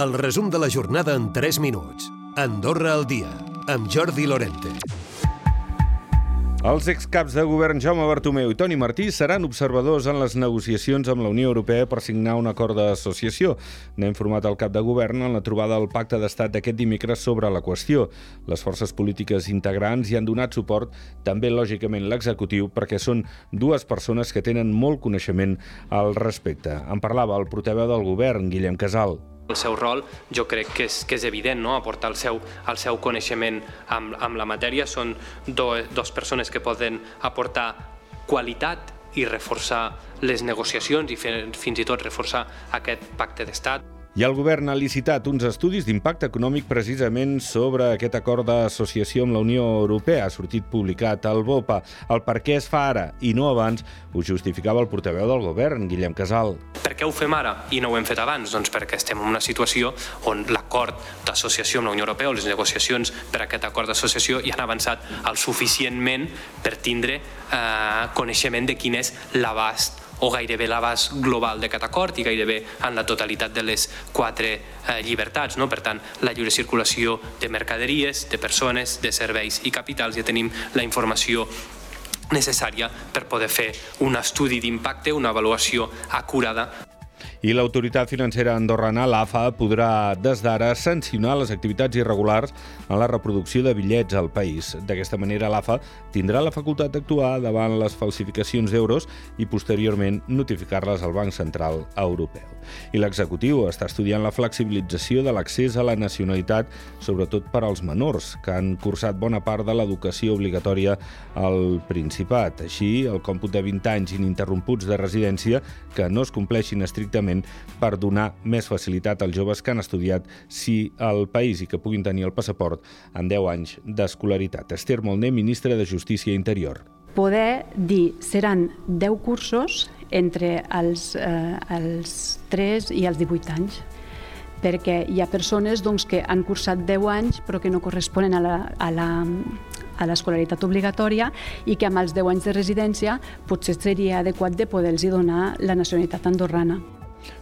El resum de la jornada en 3 minuts. Andorra al dia, amb Jordi Lorente. Els excaps de govern Jaume Bartomeu i Toni Martí seran observadors en les negociacions amb la Unió Europea per signar un acord d'associació. N'ha informat el cap de govern en la trobada del pacte d'estat d'aquest dimecres sobre la qüestió. Les forces polítiques integrants hi han donat suport, també lògicament l'executiu, perquè són dues persones que tenen molt coneixement al respecte. En parlava el portaveu del govern, Guillem Casal. El seu rol jo crec que és, que és evident, no? aportar el seu, el seu coneixement amb, amb la matèria. Són do, dos persones que poden aportar qualitat i reforçar les negociacions i fer, fins i tot reforçar aquest pacte d'estat. I el govern ha licitat uns estudis d'impacte econòmic precisament sobre aquest acord d'associació amb la Unió Europea. Ha sortit publicat al BOPA. El per què es fa ara i no abans ho justificava el portaveu del govern, Guillem Casal. Per què ho fem ara i no ho hem fet abans? Doncs perquè estem en una situació on l'acord d'associació amb la Unió Europea o les negociacions per aquest acord d'associació hi han avançat el suficientment per tindre eh, coneixement de quin és l'abast o gairebé l'abast global d'aquest acord i gairebé en la totalitat de les quatre eh, llibertats. No? Per tant, la lliure circulació de mercaderies, de persones, de serveis i capitals, ja tenim la informació necessària per poder fer un estudi d'impacte, una avaluació acurada i l'autoritat financera andorrana, l'AFA, podrà des d'ara sancionar les activitats irregulars en la reproducció de bitllets al país. D'aquesta manera, l'AFA tindrà la facultat d'actuar davant les falsificacions d'euros i posteriorment notificar-les al Banc Central Europeu. I l'executiu està estudiant la flexibilització de l'accés a la nacionalitat, sobretot per als menors, que han cursat bona part de l'educació obligatòria al Principat. Així, el còmput de 20 anys ininterromputs de residència que no es compleixin estrictament precisament per donar més facilitat als joves que han estudiat si al país i que puguin tenir el passaport en 10 anys d'escolaritat. Esther Molner, ministra de Justícia Interior. Poder dir, seran 10 cursos entre els, eh, els 3 i els 18 anys perquè hi ha persones doncs, que han cursat 10 anys però que no corresponen a la, a la, a l'escolaritat obligatòria i que amb els 10 anys de residència potser seria adequat de poder-los donar la nacionalitat andorrana.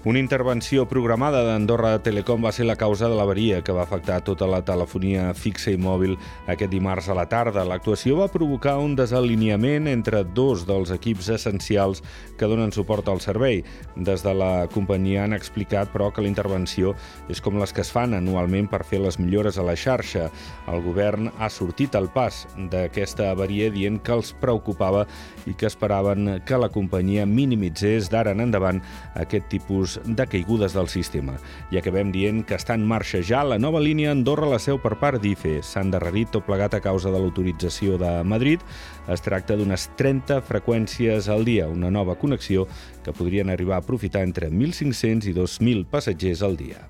Una intervenció programada d'Andorra Telecom va ser la causa de l'avaria que va afectar tota la telefonia fixa i mòbil aquest dimarts a la tarda. L'actuació va provocar un desalineament entre dos dels equips essencials que donen suport al servei. Des de la companyia han explicat, però, que la intervenció és com les que es fan anualment per fer les millores a la xarxa. El govern ha sortit al pas d'aquesta avaria dient que els preocupava i que esperaven que la companyia minimitzés d'ara en endavant aquest tipus tipus de caigudes del sistema. I acabem dient que està en marxa ja la nova línia Andorra-la Seu per part d'IFE. S'ha endarrerit tot plegat a causa de l'autorització de Madrid. Es tracta d'unes 30 freqüències al dia, una nova connexió que podrien arribar a aprofitar entre 1.500 i 2.000 passatgers al dia.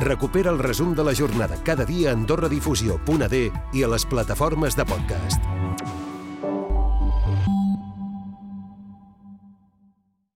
Recupera el resum de la jornada cada dia a AndorraDifusió.d i a les plataformes de podcast.